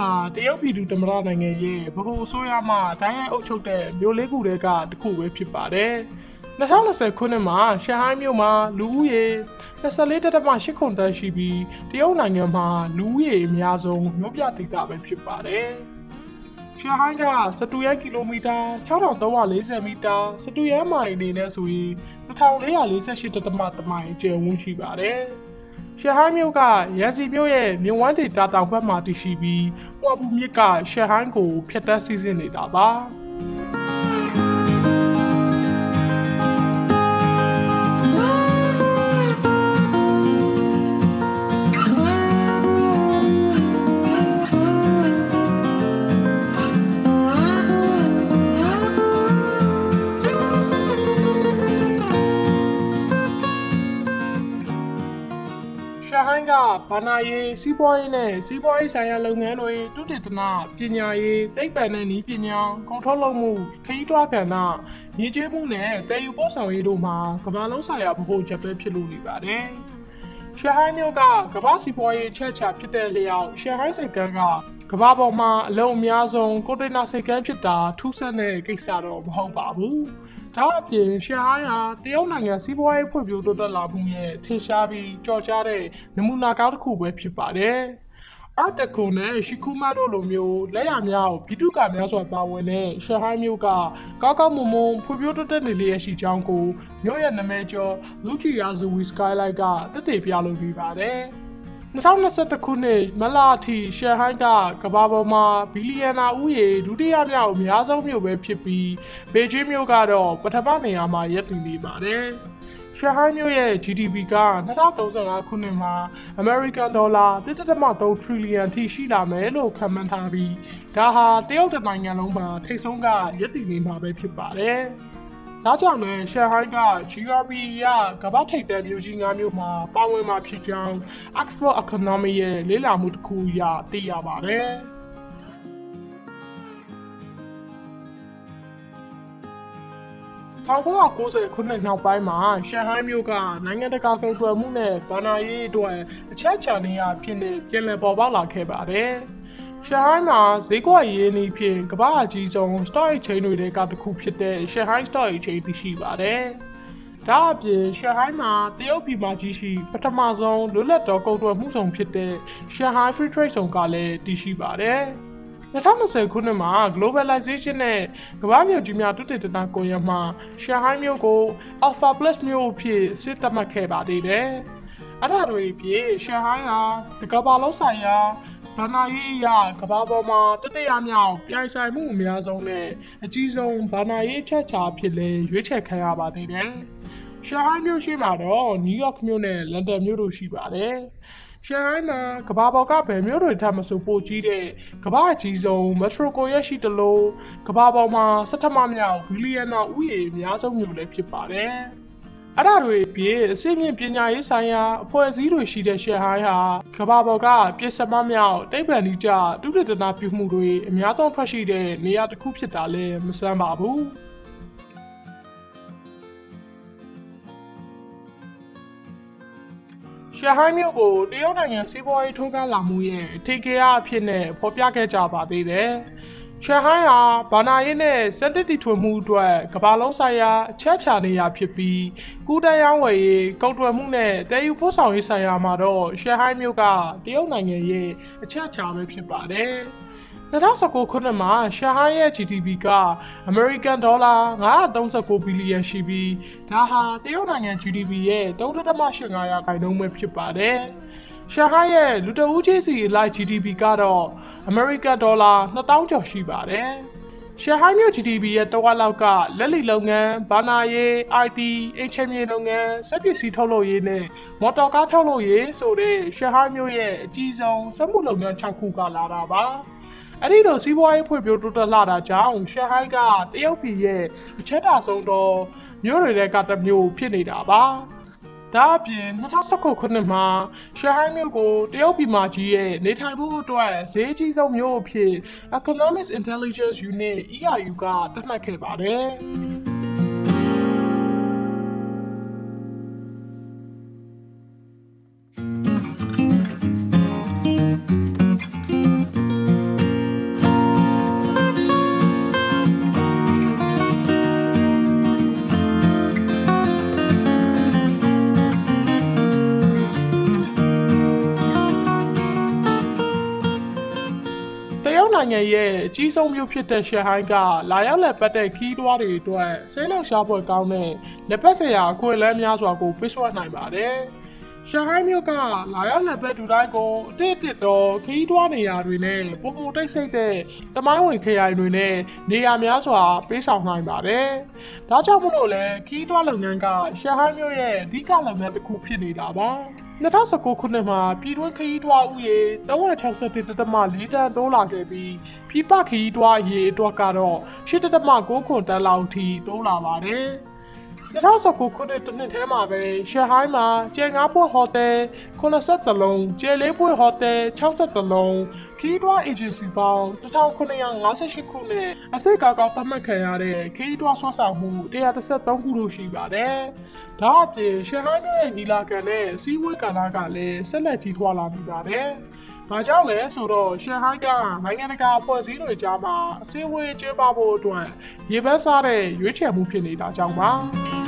ဟာတရုတ်ပြည်သူသမ္မတနိုင်ငံရဲ့ဗဟိုအစိုးရမှတိုင်းရိုက်အုပ်ချုပ်တဲ့မြို့လေးခုတည်းကတစ်ခုပဲဖြစ်ပါတယ်။2020ခုနှစ်မှာရှန်ဟိုင်းမြို့မှာလူဦးရေ24.8ခုတန်းရှိပြီးတရုတ်နိုင်ငံမှာလူဦးရေအများဆုံးမြို့ပြဒေသပဲဖြစ်ပါတယ်။ရှန်ဟိုင်းကစတူရဲကီလိုမီတာ6340မီတာစတူရဲမိုင်အနေနဲ့ဆိုရင်2448.3မိုင်ကျယ်ဝန်းရှိပါတယ်။ ရှဟိုင်းမြို့ကရန်စီမြို့ရဲ့မြဝန်းဒေတာတောင်ဘက်မှာတည်ရှိပြီးဟွာပူမြစ်ကရှဟိုင်းကိုဖျက်တမ်းစီးဆင်းနေတာပါ ရှဟိုင်းကဘာနာရေးစီးပွားရေးနဲ့စီးပွားရေးဆိုင်ရာလုပ်ငန်းတွေတုတေသနပညာရေးသိပ္ပံနဲ့နည်းပညာကုန်ထုတ်လုပ်မှုခရီးသွားကဏ္ဍရည်ကျင်းမှုနဲ့တည်ယူပို့ဆောင်ရေးတို့မှာကမ္ဘာလုံးဆိုင်ရာဗဟိုချက်ပဲဖြစ်လို့နေပါတယ်။ရှန်ဟိုင်းမြို့ကကမ္ဘာစီးပွားရေးချက်ချာဖြစ်တဲ့လျောက်ရှန်ဟိုင်းစိတ်ကမ်းကကမ္ဘာပေါ်မှာအလုံးအများဆုံးကွန်တိန်နာစိတ်ကမ်းဖြစ်တာထူးဆန်းတဲ့ကိစ္စတော့မဟုတ်ပါဘူး။ ဒါအပြင်ရှန်ဟိုင်းဟာတရုတ်နိုင်ငံစီးပွားရေးဖွံ့ဖြိုးတိုးတက်လာမှုရဲ့ထင်ရှားပြီးကြော်ကြားတဲ့နမူနာကောင်းတစ်ခုပဲဖြစ်ပါတယ်။အတကူနဲ့ရှီကူမာတို့လိုမျိုးလက်ရများကိုဘီတုကာများစွာပါဝင်တဲ့ရှန်ဟိုင်းမြို့ကကောက်ကောက်မွန်မွန်ဖွံ့ဖြိုးတိုးတက်နေလျက်ရှိကြောင်းကိုမြို့ရဲ့နာမည်ကျော်လူချီယာဇူဝီစကိုင်းလိုက်ကတက်တည်ပြလို့ပြီးပါတယ်။ 2021ခုနှစ်မတ်လအထိရှန်ဟိုင်းကကမ္ဘာပေါ်မှာဘီလီယံနာဦးရေဒုတိယမြောက်အများဆုံးမြို့ပဲဖြစ်ပြီးဘေကျင်းမြို့ကတော့ပထမနေရာမှာရပ်တည်နေပါတယ်။ရှန်ဟိုင်းမြို့ရဲ့ GDP က2035ခုနှစ်မှာ American Dollar 1.3 trillion ထိရှိလာမယ်လို့ခန့်မှန်းထားပြီးဒါဟာတရုတ်တစ်နိုင်ငံလုံးမှာထိပ်ဆုံးကရပ်တည်နေမှာပဲဖြစ်ပါတယ်။ ဒါကြောင့်လည်းရှန်ဟိုင်းက GRP ရကမ္ဘာထိပ်တန်းမြို့ကြီး၅မြို့မှာပါဝင်မှာဖြစ်ကြောင်း Oxford Economy ရဲ့လေ့လာမှုတစ်ခုအရသိရပါတယ်။1990ခုနှစ်နောက်ပိုင်းမှာရှန်ဟိုင်းမြို့ကနိုင်ငံတကာကုန်သွယ်မှုနဲ့ဗဏ္ဍာရေးအတွက်အချက်အချာနေရာဖြစ်နေပြည်လည်ပေါ်ပေါက်လာခဲ့ပါတယ်။ ရှန်ဟိုင်းမှာဈေးကွက်ရေးနည်းဖြင့်ကမ္ဘာအကြီးဆုံး stock exchange တွေကတစ်ခုဖြစ်တဲ့ Shanghai Stock Exchange တည်ရှိပါတယ်။ဒါအပြင်ရှန်ဟိုင်းမှာတရုတ်ပြည်မှာကြီးရှိပထမဆုံးလွတ်လပ်သောကုန်သွယ်မှုဆောင်ဖြစ်တဲ့ Shanghai Free Trade Zone ကလည်းတည်ရှိပါတယ်။2020ခုနှစ်မှာ globalization နဲ့ကမ္ဘာမြို့ကြီးများတုတည်တနာကွန်ရက်မှာရှန်ဟိုင်းမြို့ကို Alpha Plus မြို့အဖြစ်စစ်သတ်မှတ်ခဲ့ပါသေးတယ်။အဲ့ဒါတွေအပြင်ရှန်ဟိုင်းဟာဒီကမ္ဘာလုံးဆိုင်ရာ ဘာနာရေးအရာကမ္ဘာပေါ်မှာတတိယမြောက်ပြိုင်ဆိုင်မှုအများဆုံးနဲ့အကြီးဆုံးဘာနာရေးချက်ချာအဖြစ်လဲရွေးချယ်ခံရပါသေးတယ်။ရှန်ဟိုင်းမြို့ရှိမှာတော့နယူးယောက်မြို့နဲ့လန်ဒန်မြို့တို့ရှိပါတယ်။ရှန်ဟိုင်းမှာကမ္ဘာပေါ်ကဘယ်မြို့တွေထပ်မဆိုပိုကြီးတဲ့ကမ္ဘာအကြီးဆုံးမက်ထရိုကိုရက်ရှိတလို့ကမ္ဘာပေါ်မှာစက်ထမမြောက်ဘီလီယံနာဥယျာဉ်အများဆုံးမြို့လည်းဖြစ်ပါတယ်။ အဲ့ဒါတွေအပြင်အစိမ့်မြင့်ပညာရေးဆိုင်ရာအဖွဲ့အစည်းတွေရှိတဲ့ရှန်ဟိုင်းဟာကမ္ဘာပေါ်ကပြည့်စမမြောက်တိဗ္ဗံဒီကြတုဒ္ဒတနာပြုမှုတွေအများဆုံးထွက်ရှိတဲ့နေရာတစ်ခုဖြစ်တာလည်းမဆန်းပါဘူး။ရှန်ဟိုင်းမြို့ကိုတရုတ်နိုင်ငံစီးပွားရေးထိုးကားလာမှုရဲ့အထင်ကြီးအဖြစ်နဲ့ဖော်ပြခဲ့ကြပါသေးတယ်။ ရှန်ဟိုင်းဟာဘာနာရေးနဲ့စက်တစ်တီထွင်မှုအတွက်ကမ္ဘာလုံးဆိုင်ရာအချက်အချာနေရာဖြစ်ပြီးကူးတန်းရောင်းဝယ်ရေးကုန်သွယ်မှုနဲ့တည်ယူပို့ဆောင်ရေးဆိုင်ရာမှာတော့ရှန်ဟိုင်းမြို့ကတရုတ်နိုင်ငံရဲ့အချက်အချာပဲဖြစ်ပါတယ်။2019ခုနှစ်မှာရှန်ဟိုင်းရဲ့ GDP က American Dollar 939ဘီလီယံရှိပြီးဒါဟာတရုတ်နိုင်ငံ GDP ရဲ့3.85ရာခိုင်နှုန်းပဲဖြစ်ပါတယ်။ရှန်ဟိုင်းရဲ့လူတဦးချင်းစီအလိုက် GDP ကတော့ American Dollar 2000ကျော်ရှိပါတယ်။ရှန်ဟိုင်းမြို့ GDP ရဲ့တဝက်လောက်ကလက်လီလုပ်ငန်း၊ဘာနာရေး IT အိမ်ချမ်းမြေလုပ်ငန်း၊စက်ပစ္စည်းထုတ်လုပ်ရေးနဲ့မော်တော်ကားထုတ်လုပ်ရေးဆိုတဲ့ရှန်ဟိုင်းမြို့ရဲ့အကြီးဆုံးစက်မှုလုပ်ငန်း6ခုကလာတာပါ။အဲ့ဒီလိုစီးပွားရေးဖွံ့ဖြိုးတိုးတက်လာတာကြောင့်ရှန်ဟိုင်းကတရုတ်ပြည်ရဲ့အချက်တာဆုံးတော့မြို့တွေကတစ်မျိုးဖြစ်နေတာပါ။ ဒါအပြင်2019ခုနှစ်မှာရှန်ဟိုင်းမြို့ကိုတရုတ်ပြည်မှာကြီးရဲ့နေထိုင်မှုအတွက်ဈေးကြီးဆုံးမြို့အဖြစ် Economic Intelligence Unit ERU ကသတ်မှတ်ခဲ့ပါတယ်။ နိုင်ငံရဲ့အကြီးဆုံးမြို့ဖြစ်တဲ့ရှန်ဟိုင်းကလာရောက်လက်ပတ်တဲ့ခီးတွားတွေအတွက်ဆဲလောက်ရှားပွဲကောင်းတဲ့လက်ပတ်စရာအခွင့်အလမ်းများစွာကိုပေးစွမ်းနိုင်ပါတယ်။ရှန်ဟိုင်းမြို့ကလာရောက်လက်ပတ်ဒူတိုင်းကိုအတိတ်တစ်တော်ခီးတွားနေရာတွေနဲ့ပုံပုံတိတ်ဆိတ်တဲ့တမိုင်းဝင်ခရိုင်တွေနဲ့နေရာများစွာပေးဆောင်နိုင်ပါတယ်။ဒါကြောင့်မလို့လဲခီးတွားလုပ်ငန်းကရှန်ဟိုင်းမြို့ရဲ့အဓိကလုပ်ငန်းတစ်ခုဖြစ်နေတာပါ။ 2019ခုနှစ်မှာပြည်တွင်းခရီးတွားဥယေ361.4တန်းတိုးလာခဲ့ပြီးပြည်ပခရီးတွားရေအတွက်ကတော့8.9ခွန်တန်းလောက်ထိတိုးလာပါတယ်။ 2019ခုနှစ်တစ်နှစ်ထဲမှာပဲရှန်ဟိုင်းမှာကျယ်ငါးပွင့်ဟိုတယ်83လုံးကျယ်လေးပွင့်ဟိုတယ်63လုံးခီးတွား agency ပေါင်း1958ခုနဲ့အစိတ်ကောက်ကောက်ပတ်မှတ်ခံရတဲ့ခီးတွားဆွဆောင်မှု133ခုလို့ရှိပါတယ်။ဒါအပြင်ရှန်ဟိုင်းရဲ့နီလာကန်နဲ့စီးဝေးကာလကလည်းဆက်လက်ကြီးထွားလာနေပါတယ်။ဘာကြောင့်လဲဆိုတော့ရှန်ဟိုင်းကနိုင်ငံတကာအဖွဲ့အစည်းတွေကြားမှာအစည်းအဝေးကျင်းပဖို့အတွက်ရေပန်းစားတဲ့ရွေးချယ်မှုဖြစ်နေတာကြောင့်ပါ။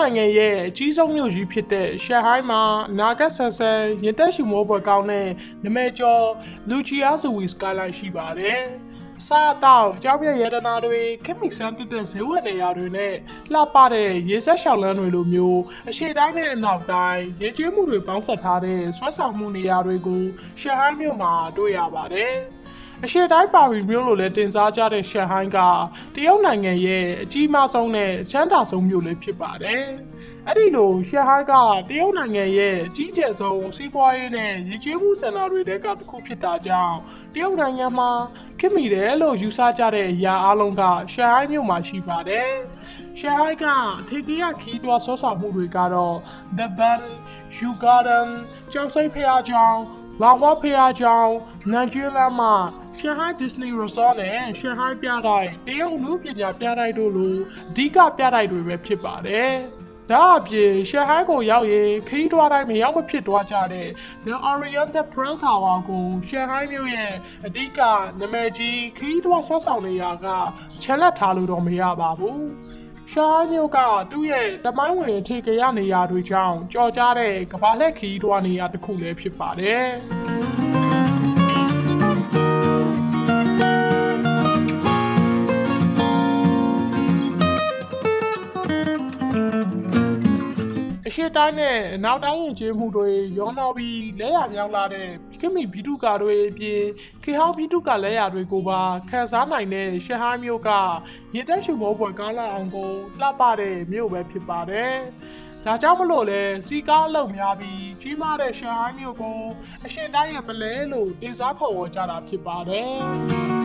နိုင်ငံရဲ့အကြီးဆုံးမြို့ကြီးဖြစ်တဲ့ရှန်ဟိုင်းမှာနာဂတ်ဆန်ဆန်ရင်တက်ရှူမိုးပွဲကောင်းတဲ့နမဲကျော်လူချီယာဇူဝီစကိုင်းလိုင်းရှိပါတယ်။စားတော့ကြောက်ပြရတနာတွေခက်မီဆန်တက်တဲ့ဈေးဝယ်နေရာတွေနဲ့လှပတဲ့ရေဆက်ရှောင်းလန်းတွေလိုမျိုးအရှိတိုင်းနဲ့အနောက်တိုင်းရေကျွေးမှုတွေပေါင်းစပ်ထားတဲ့ဆွမ်းဆောင်မှုနေရာတွေကိုရှန်ဟိုင်းမြို့မှာတွေ့ရပါတယ်။ အရှေ့တိုင်းပါရီမြို့လိုလည်းတင်စားကြတဲ့ရှန်ဟိုင်းကတရုတ်နိုင်ငံရဲ့အကြီးမားဆုံးနဲ့အချမ်းသာဆုံးမြို့လည်းဖြစ်ပါတယ်။အဲ့ဒီလိုရှန်ဟိုင်းကတရုတ်နိုင်ငံရဲ့အကြီးကျယ်ဆုံးစီးပွားရေးနဲ့ရည်ကြီးမှုစင်တာတွေတဲကတစ်ခုဖြစ်တာကြောင့်တရုတ်နိုင်ငံမှာခင်မိတယ်လို့ယူဆကြတဲ့အရာအလုံးကရှန်ဟိုင်းမြို့မှာရှိပါတယ်။ရှန်ဟိုင်းကထေကီရခီးသွွားဆောဆောင်မှုတွေကတော့ The Bund, Yu Garden, ကျောက်စိတ်ဖျားချောင်းလာဝဖျားချောင်းနန်ကျွေးလမ်းမှာ ရှန်ဟိုင်းဒစ္စနီရီဆော့နဲ့ရှန်ဟိုင်းပြတိုက်တရုတ်လူပညာပြတိုက်တို့လိုအဓိကပြတိုက်တွေပဲဖြစ်ပါတယ်။ဒါအပြင်ရှန်ဟိုင်းကိုရောက်ရင်ခရီးတွားတိုင်းမရောက်မဖြစ်သွားကြတဲ့ The Oriental Pearl Tower ကိုရှန်ဟိုင်းမြို့ရဲ့အဓိကနာမည်ကြီးခရီးတွားဆောက်ဆောင်နေရာကချက်လက်ထားလို့တော့မရပါဘူး။ရှားမြို့ကသူ့ရဲ့တမိုင်းဝင်အထေကရနေရာတွေကြောင့်ကြော်ကြားတဲ့ကဘာလက်ခီးတွားနေရာတစ်ခုလည်းဖြစ်ပါတယ်။ အရှိတိုင်းနဲ့အနောက်တိုင်းရင်ကျေးမှုတွေရောနောက်ပြီးလဲရမြောက်လာတဲ့ခိမိဘီတုကာတွေအပြင်ခေဟောင်းဘီတုကာလဲရတွေကိုပါခန်းစားနိုင်တဲ့ရှဟိုင်းမြို့ကရေတက်ရှုမောပွဲကားလာအောင်ကိုလှပတဲ့မြို့ပဲဖြစ်ပါတယ်။ဒါကြောင့်မလို့လဲစီကားအလုပ်များပြီးကြီးမားတဲ့ရှဟိုင်းမြို့ကိုအရှင်တိုင်းရဲ့ပလဲလို့တင်စားခေါ်ဝေါ်ကြတာဖြစ်ပါတယ်။